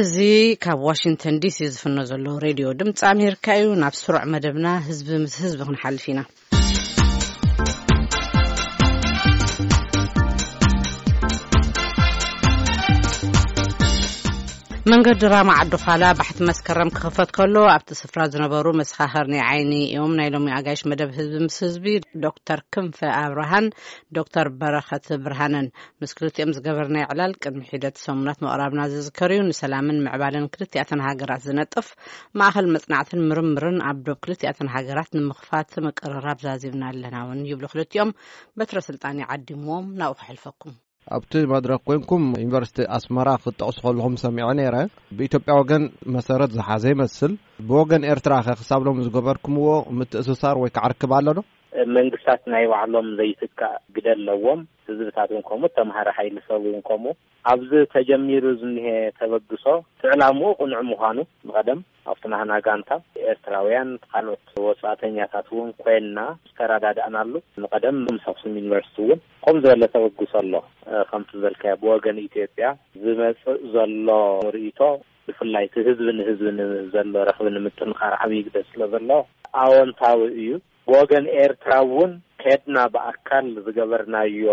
እዚ ካብ ዋሽንግተን ዲሲ ዝፍኖ ዘሎ ሬድዮ ድምፂ ኣሜሪካ እዩ ናብ ስሩዕ መደብና ህዝቢ ምስ ህዝቢ ክንሓልፍ ኢና መንገዲ ራማ ዓዱዃላ ባሕቲ መስከረም ክኽፈት ከሎ ኣብቲ ስፍራ ዝነበሩ መሰኻኸር ናይ ዓይኒ እዮም ናይ ሎሚ ኣጋይሽ መደብ ህዝቢ ምስ ህዝቢ ዶክተር ክንፈ ኣብርሃን ዶክተር በረኸት ብርሃንን ምስ ክልቲኦም ዝገበርናዮ ዕላል ቅድሚ ሒደት ሰሙናት ምቕራብና ዝዝከር እዩ ንሰላምን ምዕባለን ክልቲኣተን ሃገራት ዝነጥፍ ማእኸል መፅናዕትን ምርምርን ኣብ ዶብ ክልቲኣተን ሃገራት ንምኽፋት ምቅርራብ ዛዚብና ኣለና እውን ይብሉ ክልቲኦም በትረ ስልጣን ይዓዲምዎም ናብኡ ከሕልፈኩም ኣብቲ መድረክ ኮንኩም ዩኒቨርስቲ ኣስመራ ክትጠቕሱ ከለኹም ሰሚዐ ነይረ ብኢትዮጵያ ወገን መሰረት ዝሓዘ ይመስል ብወገን ኤርትራ ከ ክሳብ ሎም ዝገበርኩምዎ ምትእስሳር ወይ ከዓ ርክብ ኣሎ ዶ መንግስታት ናይ ባዕሎም ዘይትካእ ግደ ኣለዎም፣ ህዝብታት እውን ከምኡ፣ ተማሃሪ ሓይሊ ሰብ እውን ከምኡ። ኣብዚ ተጀሚሩ ዝኒሀ ተበግሶ እቲ ዕላምኡ ቅኑዕ ምዃኑ ንቐደም ኣብቲ ናህና ጋንታ ኤርትራውያን ካልኦት ወጻእተኛታት እውን ኮይንና ዝተረዳዳእናሉ ንቐደም ምስ ኣኽሱም ዩኒቨርሲቲ እውን ከምኡ ዝበለ ተበግሶ ኣሎ። ከምቲ ዝበልካዮ ብወገን ኢትዮጵያ ዝመጽእ ዘሎ ርእይቶ፣ ብፍላይ እቲ ህዝቢ ንህዝቢ ንዘሎ ረኽቢ ንምጥንኻር ዓብዪ ግደ ስለ ዘለዎ ኣወንታዊ እዩ። ብወገን ኤርትራ እውን ከድና ብኣካል ዝገበርናዮ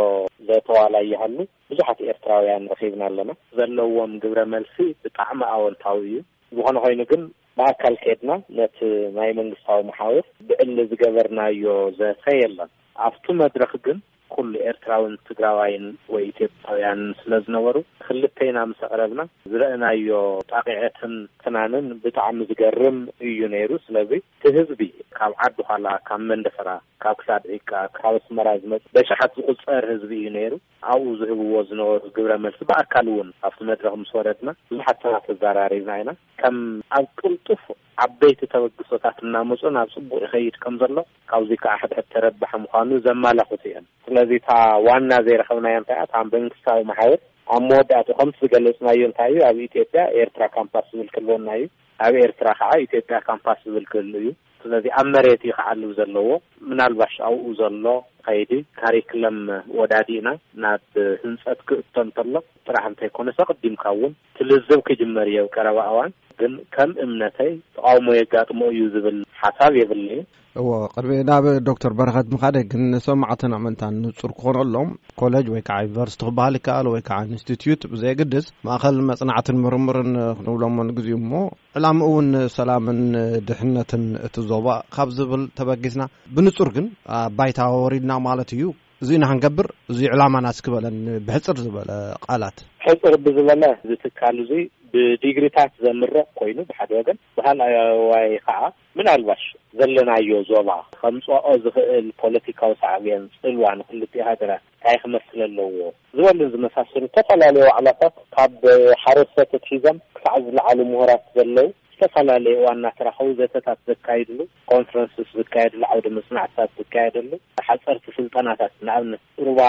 ዘተ ዋላ ይሃሉ ብዙሓት ኤርትራውያን ረኺብና ኣለና። ዘለዎም ግብረ መልሲ ብጣዕሚ ኣወንታዊ እዩ። ዝኾነ ኾይኑ ግን ብኣካል ከድና ነቲ ናይ መንግስታዊ መሓውር ብዕሊ ዝገበርናዮ ዘተ የለን። ኣብቲ መድረኽ ግን ኩሉ ኤርትራውን ትግራዋይን ወይ ኢትዮጵያውያንን ስለ ዝነበሩ ክልቴና ምስ ኣቕረብና ዝረእናዮ ጣቕዔትን ፍናንን ብጣዕሚ ዝገርም እዩ ነይሩ። ስለዚ እቲ ህዝቢ ካብ ዓዲ ዃላ፣ ካብ መንደፈራ፣ ካብ ክሳድ ዒቃ፣ ካብ ኣስመራ ዝመጽእ በሽሓት ዝቑጸር ህዝቢ እዩ ነይሩ። ኣብኡ ዝህብዎ ዝነበሩ ግብረ መልሲ ብኣካል እውን ኣብቲ መድረኽ ምስ ወረድና ብዙሓት ሰባት ተዘራሪብና ኢና። ከም ኣብ ቅልጡፍ ዓበይቲ ተበግሶታት እናመጹ ናብ ጽቡቕ ይኸይድ ከም ዘሎ ካብዙይ ከዓ ሕድሕድ ተረባሒ ምዃኑ ዘማላኽቱ እዮም። ስለዚ እታ ዋና ዘይረኸብናያ እንታይ እያ? እታ መንግስታዊ መሓውር ኣብ መወዳእትኡ ከምቲ ዝገለፅናዮ እንታይ እዩ ኣብ ኢትዮጵያ ኤርትራ ካምፓስ ዝብል ክህልወና እዩ። ኣብ ኤርትራ ከዓ ኢትዮጵያ ካምፓስ ዝብል ክህሉ እዩ። ስለዚ ኣብ መሬት እዩ ክዓልብ ዘለዎ። ምናልባሽ ኣብኡ ዘሎ ከይዲ ካሪክለም ወዳዲእና ናብ ህንፀት ክእቶ እንተሎ ጥራሕ እንተይኮነስ ኣቐዲምካ እውን፣ ክልዝብ ክጅመር እየ ኣብ ቀረባ እዋን ግን ከም እምነተይ ተቓውሞ የጋጥሞ እዩ ዝብል ሓሳብ የብለይን። እዎ ቅድሚ ናብ ዶክተር በረኸት ምኻደይ ግን ንሰማዕትና ምእንታን ንጹር ክኾነሎም ኮለጅ ወይ ከዓ ዩኒቨርሲቲ ክበሃል ይከኣል ወይ ከዓ ኢንስቲትዩት ብዘየግድስ ማእኸል መጽናዕትን ምርምርን ክንብሎሞ ንግዜኡ እሞ ዕላምኡ እውን ሰላምን ድሕነትን እቲ ዞባ ካብ ዝብል ተበጊስና ብንጹር ግን ኣብ ባይታ ወሪድና ማለት እዩ እዙይ ንክንገብር እዙይ ዕላማና እስኪ በለኒ ብሕፅር ዝበለ ቃላት። ሕፅር ብዝበለ እዚ ትካል እዙይ ብዲግሪታት ዘምረቕ ኮይኑ ብሓደ ወገን ብካልኣዋይ ከዓ ምናልባሽ ዘለናዮ ዞባ ከምፅኦ ዝኽእል ፖለቲካዊ ሳዕቤን ፅልዋ ንክልቲኡ ሃገራት እንታይ ክመስል ኣለዎ ዝበሉን ዝመሳሰሉ ዝተፈላለዩ ዋዕላታት ካብ ሓረስቶት ኣትሒዞም ክሳዕ ዝለዓሉ ምሁራት ዘለው ዝተፈላለየ እዋን እናተራኸቡ ዘተታት ዘካይድሉ ኮንፈረንስስ ዝካየድሉ ዓውደ መጽናዕትታት ዝካየደሉ ሓጸርቲ ስልጠናታት ንኣብነት ሩባ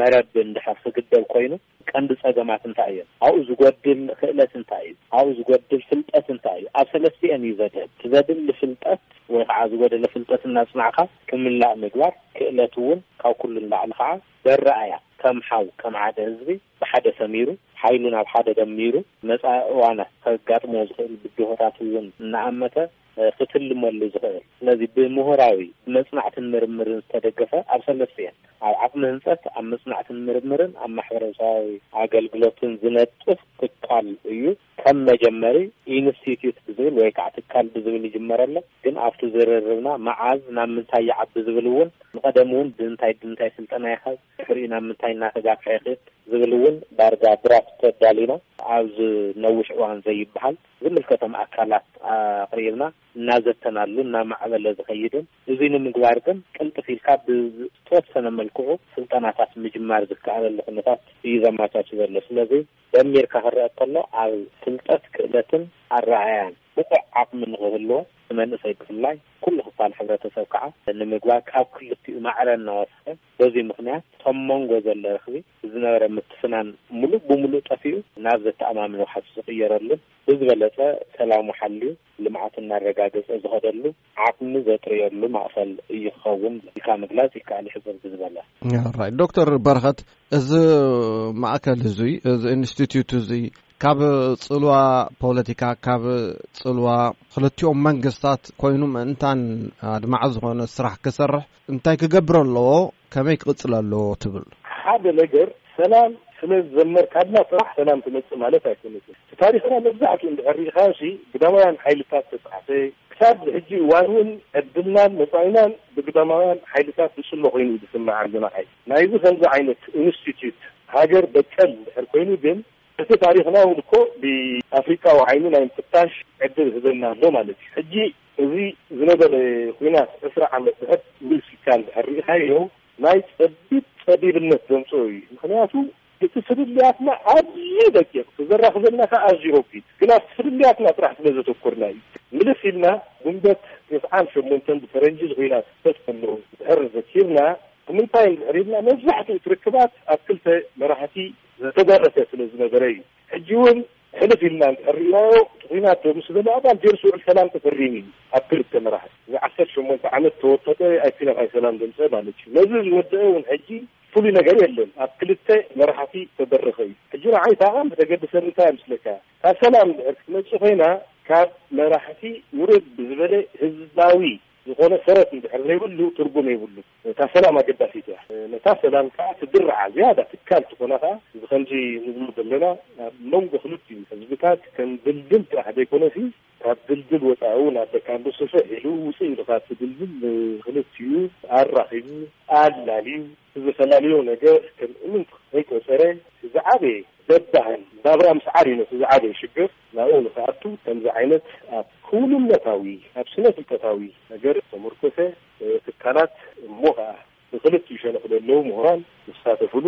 መረብ እንድሕር ክግደብ ኮይኑ ቀንዲ ጸገማት እንታይ እዮም ኣብኡ ዝጎድል ክእለት እንታይ እዩ ኣብኡ ዝጎድል ፍልጠት እንታይ እዩ ኣብ ሰለስቲኤን እዩ ዘድህብ እቲ ዘድሊ ፍልጠት ወይ ከዓ ዝጎደለ ፍልጠት እናጽናዕካ ክምላእ ምግባር ክእለት እውን ካብ ኩሉ ንላዕሊ ከዓ በረኣያ ከም ሓው ከም ሓደ ህዝቢ ብሓደ ሰሚሩ ሓይሉ ናብ ሓደ ደሚሩ መጻኢ እዋናት ከጋጥሞ ዝኽእል ብድሆታት እውን እናኣመተ ክትልመሉ ዝኽእል። ስለዚ ብምሁራዊ መጽናዕትን ምርምርን ዝተደገፈ ኣብ ሰለስተ እየን፣ ኣብ ዓቕሚ ህንጸት፣ ኣብ መጽናዕትን ምርምርን ኣብ ማሕበረሰባዊ ኣገልግሎትን ዝነጥፍ ትካል እዩ። ከም መጀመሪ ኢንስቲትዩት ብዝብል ወይ ከዓ ትካል ብዝብል ይጅመር ኣሎ። ግን ኣብቲ ዝርርብና መዓዝ ናብ ምንታይ ይዓቢ ዝብል እውን ንቐደም እውን ብምንታይ ብምንታይ ስልጠና ይኸብ ድሕሪኡ ናብ ምንታይ እናተጋፍሐ ይኸይድ ዝብል እውን ዳርጋ ድራፍት ኣዳሊና ኣብዚ ነዊሕ እዋን ዘይብሃል ዝምልከቶም ኣካላት ኣቕሪብና እናዘተናሉ እናማዕበለ ዝኸይድን እዙይ ንምግባር ግን ቅልጥፍ ኢልካ ብዝተወሰነ መልክዑ ስልጠናታት ምጅማር ዝከኣለሉ ኩነታት እዩ ዘማቻች ዘሎ። ስለዚ ደሚርካ ክረኣ ከሎ ኣብ ፍልጠት፣ ክእለትን ኣረኣእያን ብቑዕ ዓቕሚ ንክህልዎ ንመንእሰይ ብፍላይ ኩሉ ክፋል ሕብረተሰብ ከዓ ንምግባር ካብ ክልቲኡ ማዕረ እናወሰኸ በዙይ ምኽንያት እቶም ሞንጎ ዘሎ ርኽቢ ዝነበረ ምትፍናን ሙሉእ ብሙሉእ ጠፊኡ ናብ ዘተኣማምን ዋሕስ ዝቕየረሉን ብዝበለፀ ሰላሙ ሓልዩ ልምዓት እናረጋገፀ ዝኸደሉ ዓቕሚ ዘጥርየሉ ማእኸል እዩ ክኸውን ኢልካ ምግላፅ ይከኣል እዩ ሕፅር ብዝበለ። ራይት ዶክተር በረኸት እዚ ማእከል እዙይ እዚ ኢንስቲትዩት እዙይ ካብ ፅልዋ ፖለቲካ ካብ ፅልዋ ክልቲኦም መንግስታት ኮይኑ ምእንታን ኣድማዒ ዝኾነ ስራሕ ክሰርሕ እንታይ ክገብር ኣለዎ ከመይ ክቕጽል ኣለዎ ትብል? ሓደ ነገር ሰላም ስለ ዝዘመርካልና ጥራሕ ሰላም ትመጽእ ማለት ኣይኮነትን። እቲ ታሪኽና መብዛሕትኡ እንድሕር ርኢኻዮሲ ግዳማውያን ሓይልታት ዝተጻሕፈ፣ ክሳብ ዝሕጂ እዋን እውን ዕድልናን መጻኢናን ብግዳማውያን ሓይልታት ዝጽሎ ኮይኑ እዩ ዝስመዓኒ። ንዓይ ናይዚ ከምዚ ዓይነት ኢንስቲትዩት ሃገር በቀል እንድሕር ኮይኑ ግን፣ እቲ ታሪኽና ውን እኮ ብኣፍሪቃዊ ዓይኒ ናይ ምፍታሽ ዕድል ህበና ኣሎ ማለት እዩ። ሕጂ እዚ ዝነበረ ኹናት ዕስራ ዓመት ድሕር ምልስ ኢልካ እንድሕር ርኢኻዮ ናይ ጸቢብ ጸቢብነት ዘምጽኦ እዩ። ምኽንያቱ እቲ ፍልልያትና ኣዝዩ ደቂቕ ተዘራኽበና ከኣ ኣዝዩ ረጒድ ግን ኣብቲ ፍልልያትና ጥራሕ ስለ ዘተኮርና እዩ። ምልስ ኢልና ግንቦት ተስዓን ሸሞንተን ብፈረንጂ ዝኹናት ክስተት ከሎ እንድሕር ዘኪርና ብምንታይ እንድሕር ኢልና መብዛሕትኡ እቲ ርክባት ኣብ ክልተ መራህቲ ዝተደረተ ስለ ዝነበረ እዩ። ሕጂ እውን ሕልፍ ኢልና እንድሕር ርኢናዮ እቲ ኹናት ደው ምስ በለ ኣባል ጀርሲ ውዕል ሰላም ተፈሪሙ እዩ ኣብ ክልተ መራሕቲ እዚ ዓሰርተ ሸሞንተ ዓመት ተወጠጠ ኣይሲነቓይ ሰላም ዘምፀ ማለት እዩ። ነዚ ዝወደኣ እውን ሕጂ ፍሉይ ነገር የለን ኣብ ክልተ መራሕቲ ዝተደረኸ እዩ። ሕጂ ንዓይ እቲ ኣቐንዲ ዘገድሰኒ እንታይ ይምስለካ እታ ሰላም እንድሕር ክትመፅእ ኮይና ካብ መራሕቲ ውርድ ብዝበለ ህዝባዊ ዝኾነ ሰረት እንድሕር ዘይብሉ ትርጉም የብሉን። ነታ ሰላም ኣገዳሲት እያ። ነታ ሰላም ከኣ ትድርዓ፣ ዝያዳ ትካል ትኾና ከኣ። እዚ ከምዚ ንብሎ ዘለና ኣብ መንጎ ክልቲኡ ህዝብታት ከም ድልድል ጥራሕ ዘይኮነሲ ካብ ድልድል ወጻኢ እውን ኣብ ደካንዶ ስፍሕ ኢሉ ውጽእ ኢሉ ካብቲ ድልድል ንኽልቲኡ ኣራኺቡ ኣላልዩ ብዘፈላልዮ ነገር ከም እምንት ዘይቆጸረ ዝዓበየ ደባህን ናብራ ምስዓር እዩ ነቲ ዝዓበየ ሽግር ናብኡ ንኽኣቱ ከምዚ ዓይነት ኣብ ክውንነታዊ ኣብ ስነ ፍልጠታዊ ነገር ዝተሞርኮሰ ትካላት እሞ ከኣ ብክልቲኡ ሸነኽ ዘለዉ ምሁራን ዝሳተፍሉ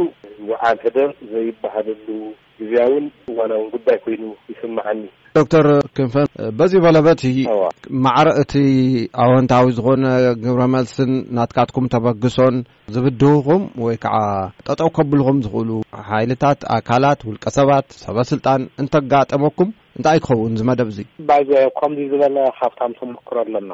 ወዓል ሕደር ዘይበሃለሉ ግዝያውን እዋናውን ጉዳይ ኮይኑ ይስመዓኒ። ዶክተር ክንፈ በዚ በለበቲ ማዕረ እቲ ኣወንታዊ ዝኾነ ግብረ መልስን ናትካትኩም ተበግሶን ዝብድህኹም ወይ ከዓ ጠጠው ከብልኹም ዝኽእሉ ሓይልታት፣ ኣካላት፣ ውልቀ ሰባት፣ ሰበ ስልጣን እንተጋጠመኩም እንታይ ክኸውን እዚ መደብ እዚ? ባይዘወይ ኣብ ከምዚ ዝበለ ሃብታም ተመኩሮ ኣለና።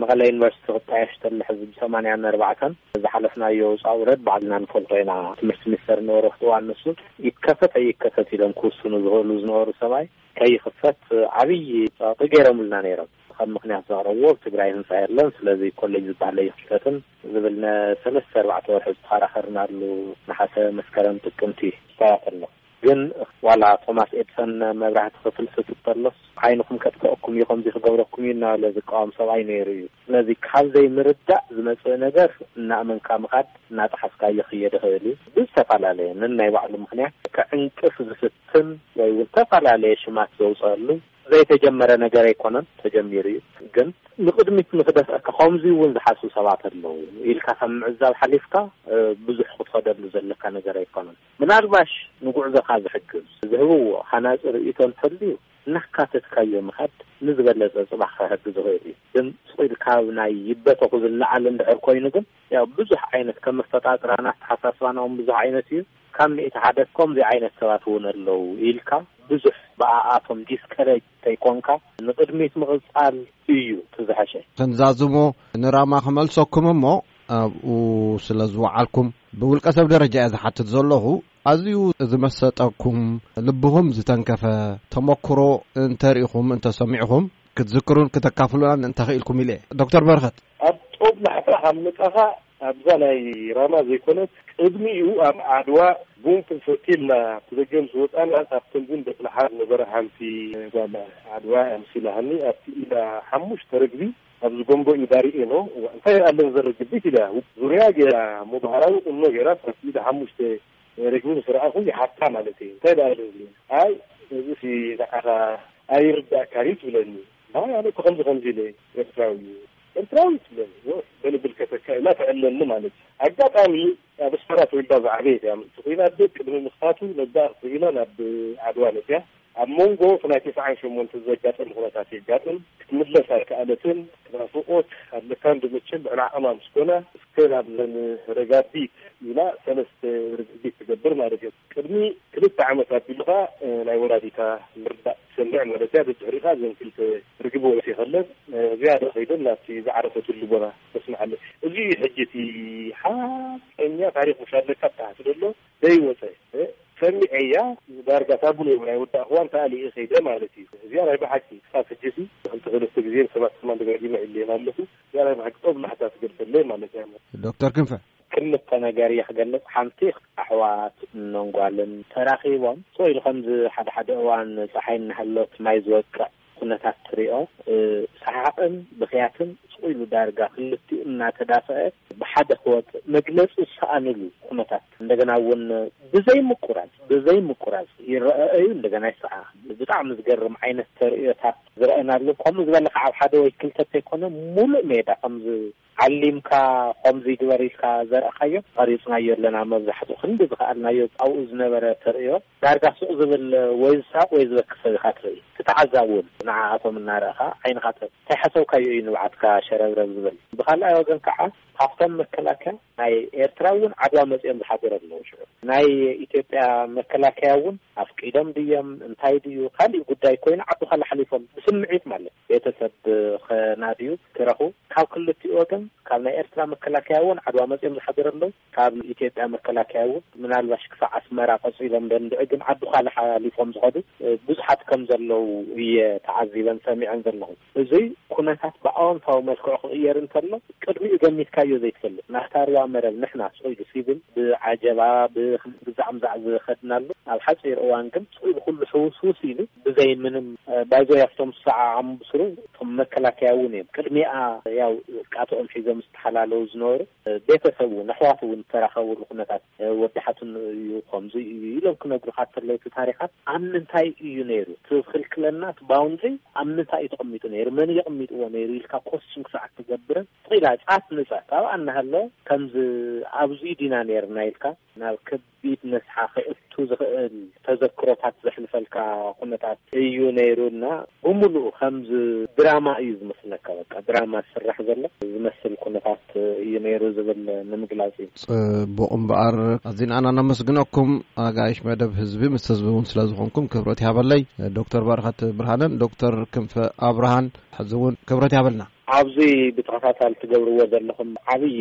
መቐለ ዩኒቨርሲቲ ክጣየሽ ተሎ ሕዚ ብሰማንያን ኣርባዕተን ዝሓለፍናዮ ውፃእ ውረድ ባዕልና ንፈልጦ ኢና። ትምህርቲ ሚኒስተር ዝነበሩ ኣብቲ እዋን ንሱ ይከፈት ኣይከፈት ኢሎም ክውስኑ ዝኽእሉ ዝነበሩ ሰብኣይ ከይኽፈት ዓብዪ ፀቕጢ ገይሮምልና ነይሮም። ከም ምኽንያት ዘቕረብዎ ኣብ ትግራይ ህንፃ የለን ስለዚ ኮሌጅ ዝበሃል ኣይኽፈትን ዝብል ንሰለስተ ኣርባዕተ ወርሒ ዝተኸራኸርናሉ ነሓሰ፣ መስከረም፣ ጥቅምቲ ይከታተሎ። ግን ዋላ ቶማስ ኤድሰን መብራህቲ ክፍልፍል ከሎስ ዓይንኹም ከጥፈኣኩም እዩ ከምዚ ክገብረኩም እዩ እናበለ ዝቃወም ሰብኣይ ነይሩ እዩ። ስለዚ ካብ ዘይምርዳእ ዝመጽእ ነገር እናእመንካ ምኻድ እናጠሓስካ ይኽየድ ይኽእል እዩ። ብዝተፈላለየ ነናይ ባዕሉ ምኽንያት ክዕንቅፍ ዝፍትን ወይ እውን ዝተፈላለየ ሽማት ዘውጸኣሉ ዘይተጀመረ ነገር ኣይኮነን ተጀሚሩ እዩ። ግን ንቕድሚት ንኽደፍኣካ ከምዚ እውን ዝሓስቡ ሰባት ኣለዉ ኢልካ ካብ ምዕዛብ ሓሊፍካ ብዙሕ ክትኸደሉ ዘለካ ነገር ኣይኮነን። ምናልባሽ ንጉዕዞኻ ዝሕግዝ ዝህብዎ ሃናጺ ርእይቶ እንተልዩ እናካተትካዮ ምኻድ ንዝበለጸ ጽባሕ ክሕግዝ ይኽእል እዩ። ግን ስቕ ኢልካ ኣብ ናይ ይበተኹ ዝለዓል እንድሕር ኮይኑ ግን ያው ብዙሕ ዓይነት ከም ኣፈጣጥራን ኣተሓሳስባና ውን ብዙሕ ዓይነት እዩ። ካብ ሚእቲ ሓደ ከምዚ ዓይነት ሰባት ውን ኣለው ኢልካ ብዙሕ ብኣኣቶም ዲስከረጅ ተይኮንካ ንቕድሚት ምቕጻል እዩ እቲ ዝሐሸ። ተንዛዝሙ ንራማ ክመልሰኩም እሞ ኣብኡ ስለ ዝወዓልኩም ብውልቀ ሰብ ደረጃ እየ ዝሓትት ዘለኹ ኣዝዩ ዝመሰጠኩም ልብኹም ዝተንከፈ ተመኩሮ እንተሪኢኹም እንተሰሚዕኹም ክትዝክሩን ክተካፍሉናን እንተኽኢልኩም ኢለ እየ ዶክተር በረኸት። ኣብ ጦብላሕታ ካብ መጻኻ ኣብዛ ናይ ራማ ዘይኮነት ቅድሚኡ ኣብ ዓድዋ ቡን ክንሰቲ ኢልና ብደገ ምስ ወጻና ካብተን ቡን ደፍልሓ ዝነበራ ሓንቲ ጓል ዓድዋ እያ መሲላሃኒ ኣብቲ ኢዳ ሓሙሽተ ርግቢ ኣብ ዝጎምቦ ኢዳ ሪኤኖ እዋእ እንታይ ኣለን እዘን ርግቢ ኢለ ዙርያ ጌራ እሞ ባህላዊ ቁኖ ጌራስ ኣብቲ ኢዳ ሓሙሽተ ርግቢ ምስ ረኣኹ ይሓታ ማለተይ እንታይ ደኣ ኣለን እዚኤን ኣይ እዚሲ ንዓኻ ኣይርዳእካን እዩ ትብለኒ ናይ ኣነ እኮ ከምዚ ከምዚ ኢለ ኤርትራዊ እዩ ኤርትራዊ ትብለኒ ን በንብልከተካ ኢላ ተዕለኒ ማለት እዩ ኣጋጣሚ ኣብ ኣስመራ ተወልዳ ዝዓበየት እያ ምእንቲ ኩናት ዶ ቅድሚ ምክታቱ ነዛ እክትብ ኢላ ናብ ዓድዋ መጽያ ኣብ ሞንጎ እቲ ናይ ተስዓን ሸሞንትን ዘጋጠም ኩነታት የጋጥም ክትምለስ ኣይከኣለትን ናፍቆት ኣለካ እንዶ መቸም ልዕሊ ዓቅማ ምስ ኮነ እስከ ናብዘን ረጋቢት ኢላ ሰለስተ ርግቢት ትገብር ማለት እዩ ቅድሚ ክልተ ዓመት ኣቢሉ ከኣ ናይ ወላዲታ ምርዳእ ሰሚዕ መረጃ ብድሕሪኻ እዘን ክልተ ርግቢ ወይሲ ከለን ዝያዳ ከይደን ናብቲ ዝዓረፈትሉ ቦታ ከስምዓለይ እዚ እዩ ሕጂ እቲ ሓቀኛ ታሪኽ ምስ ኣለካ ብታሕቲ ዘሎ ደይወጸ ሰሚዐያ ዳርጋ እታ ቡን ናይ ወዳእክዋ እንተኣሊየ ከይደ ማለት እዩ እዚኣ ናይ ብሓቂ ክሳብ ሕጂሲ ንክልተ ሰለስተ ግዜ ንሰባት ድማ ደጋጊመ እዕልየን ኣለኹ እዚኣ ናይ ብሓቂ ጦብላሕታ ትገድፈለይ ማለት እያ ዶክተር ክንፈ። ክልተ ነገር እየ ክገልጽ ሓንቲ ኣሕዋት እኖን ጓልን ተራኺቦም ጾይ ኢሉ ከምዚ ሓደ ሓደ እዋን ጸሓይ እናሃሎት ማይ ዝወቅዕ ኩነታት ትሪኦ ሰሓቕን ብኽያትን ሱቕ ኢሉ ዳርጋ ክልቲኡ እናተዳፈኣ ብሓደ ክወጽእ መግለጺ ዝሰኣንሉ ኩነታት እንደገና እውን ብዘይ ምቁራጽ ብዘይ ምቁራጽ ይረኣ እዩ እንደገና ይሰዓኻን ብጣዕሚ ዝገርም ዓይነት ተርእዮታት ዝረኣናሉ ከምኡ ዝበለ ከዓ ኣብ ሓደ ወይ ክልተ ተይኮነ ሙሉእ ሜዳ ከምዚ ዓሊምካ ኾምዙይ ግበር ኢልካ ዘርእኻዮ ቐሪፅናዮ ኣለና መብዛሕትኡ ኽንዲ ዝኸኣልናዮ ኣብኡ ዝነበረ ተርእዮ ዳርጋ ሱቕ ዝብል ወይ ዝሳቕ ወይ ዝበኪ ሰብ ኢኻ ትርኢ ትተዓዛብ ውን ንዓኣቶም እናረእኻ ዓይንኻ ተብ እንታይ ሓሰብካዮ እዩ ንብዓትካ ሸረብረብ ዝብል ብኻልኣይ ወገን ከዓ ኻፍቶም መከላከያ ናይ ኤርትራ ውን ዓድዋ መፂኦም ዝሓደሩ ኣለዉ ሽዑ ናይ ኢትዮጵያ መከላከያ ውን ኣፍቂዶም ድዮም እንታይ ድዩ ኻሊእ ጉዳይ ኮይኑ ዓድኻ ለሓሊፎም ብስምዒት ማለት ቤተሰብ ኸናድዩ ክረኽቡ ካብ ክልቲኡ ወገን ካብ ናይ ኤርትራ መከላከያ እውን ዓድዋ መጺኦም ዝሓደሩ ኣለዉ ካብ ኢትዮጵያ መከላከያ እውን ምናልባሽ ክሳዕ ኣስመራ ቀጺሎም ደንድዒ ግን ዓዲ ዃላ ሓሊፎም ዝኸዱ ብዙሓት ከም ዘለዉ እየ ተዓዚበን ሰሚዐን ዘለኹ እዙይ ኩነታት ብኣዎንታዊ መልክዑ ክቕየር እንተሎ ቅድሚኡ ገሚትካዮ ዘይትፈልጥ ናህታርዋ መረብ ንሕና ስቑይ ብሲቪል ብዓጀባ ብግዛዕምዛዕ ዝኸድናሉ ኣብ ሓፂር እዋን ግን ስቑይ ብኩሉ ሕውስውስ ኢሉ ብዘይ ምንም ባይዘወይ ኣብቶም ዝሰዓዓ ብስሩ እቶም መከላከያ እውን እዮም ቅድሚኣ ያው ቃትኦም ሒዞም ዝተሓላለዉ ዝነበሩ ቤተሰብ እውን ኣሕዋት እውን ዝተራኸብሉ ኩነታት ወዲ ሓትኑ እዩ ከምዚ እዩ ኢሎም ክነግሩካ ተለው እቲ ታሪኻት ኣብ ምንታይ እዩ ነይሩ እቲ ክልክለና እቲ ባውንድሪ ኣብ ምንታይ እዩ ተቐሚጡ ነይሩ መን እዩ ኣቐሚጥዎ ነይሩ ኢልካ ኮስችን ክሳዕ ትገብርን ጢላ ጫት ንፀት ኣብኣ እናሃለወ ከምዚ ኣብዚ ዲና ነይርና ኢልካ ናብ ክብ ብኢድ ነስሓ ኼእቱ ዚኽእል ተዘክሮታት ዜሕልፈልካ ዅነታት እዩ ነይሩ እና፣ ብምሉኡ ኸምዚ ድራማ እዩ ዚመስለካ፣ በቃ ድራማ ዚስራሕ ዘሎ ዚመስል ኵነታት እዩ ነይሩ ዚብል ንምግላጽ እዩ። ጽቡቕ እምበኣር ኣዚና ኣና ነመስግነኩም ኣጋይሽ መደብ ህዝቢ ምስ ህዝቢ ውን ስለ ዝኾንኩም ክብረት ይሃበለይ ዶክተር በረኸት ብርሃነን ዶክተር ክንፈ ኣብርሃን ሕዚ ውን ክብረት ይሃበልና። ኣብዚ ብተኸታታሊ ትገብርዎ ዘለኹም ዓብዪ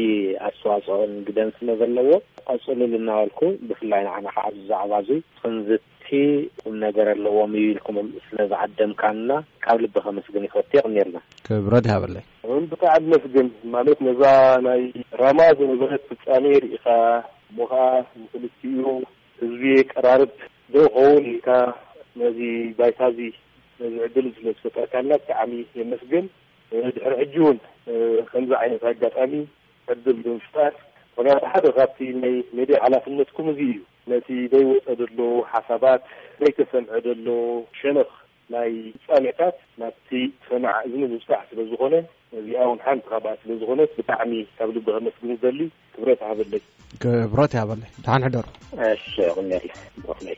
ኣስተዋፅኦን ግደን ስለ ዘለዎ ቐፅሉሉ እናበልኩ ብፍላይ ንዓና ከዓ ኣብዚ ዛዕባ እዙይ ኽንዝቲ ቑም ነገር ኣለዎም እዩ ኢልኩም ስለ ዝዓደምካና ካብ ልቢ ከመስግን ይፈቱ የቕንየልና። ክብረት ይሃበለይ። እንብታ ኣመስግን ማለት ነዛ ናይ ራማ ዝነበረት ፍጻሜ ሪኢኻ እሞ ኸኣ ንኽልቲኡ ህዝቢ የቀራርብ። ዶ ኾዉን ኢልካ ነዚ ባይታ እዚ ነዚ ዕድል ስለ ዝፈጠርካልና ብጣዕሚ የመስግን ድሕሪ ሕጂ ዉን ከምዚ ዓይነት ኣጋጣሚ ዕድል ብምፍጣር ምክንያቱ ሓደ ካብቲ ናይ ሜድያ ሓላፍነትኩም እዚ እዩ ነቲ ዘይወጸ ደሎ ሓሳባት ዘይተሰምዐ ደሎ ሸነኽ ናይ ፍጻሜታት ናብቲ ሰማዒ እዝኒ ምብጻሕ ስለ ዝኾነ፣ እዚኣ ውን ሓንቲ ካብኣ ስለ ዝኾነት ብጣዕሚ ካብ ልቢ ከመስግን ዝደሊ። ክብረት ይሃበለይ። ክብረት ይሃበለይ። ደሓን ሕደሩ። እሺ ይቕንየልና ብሩኽነይ።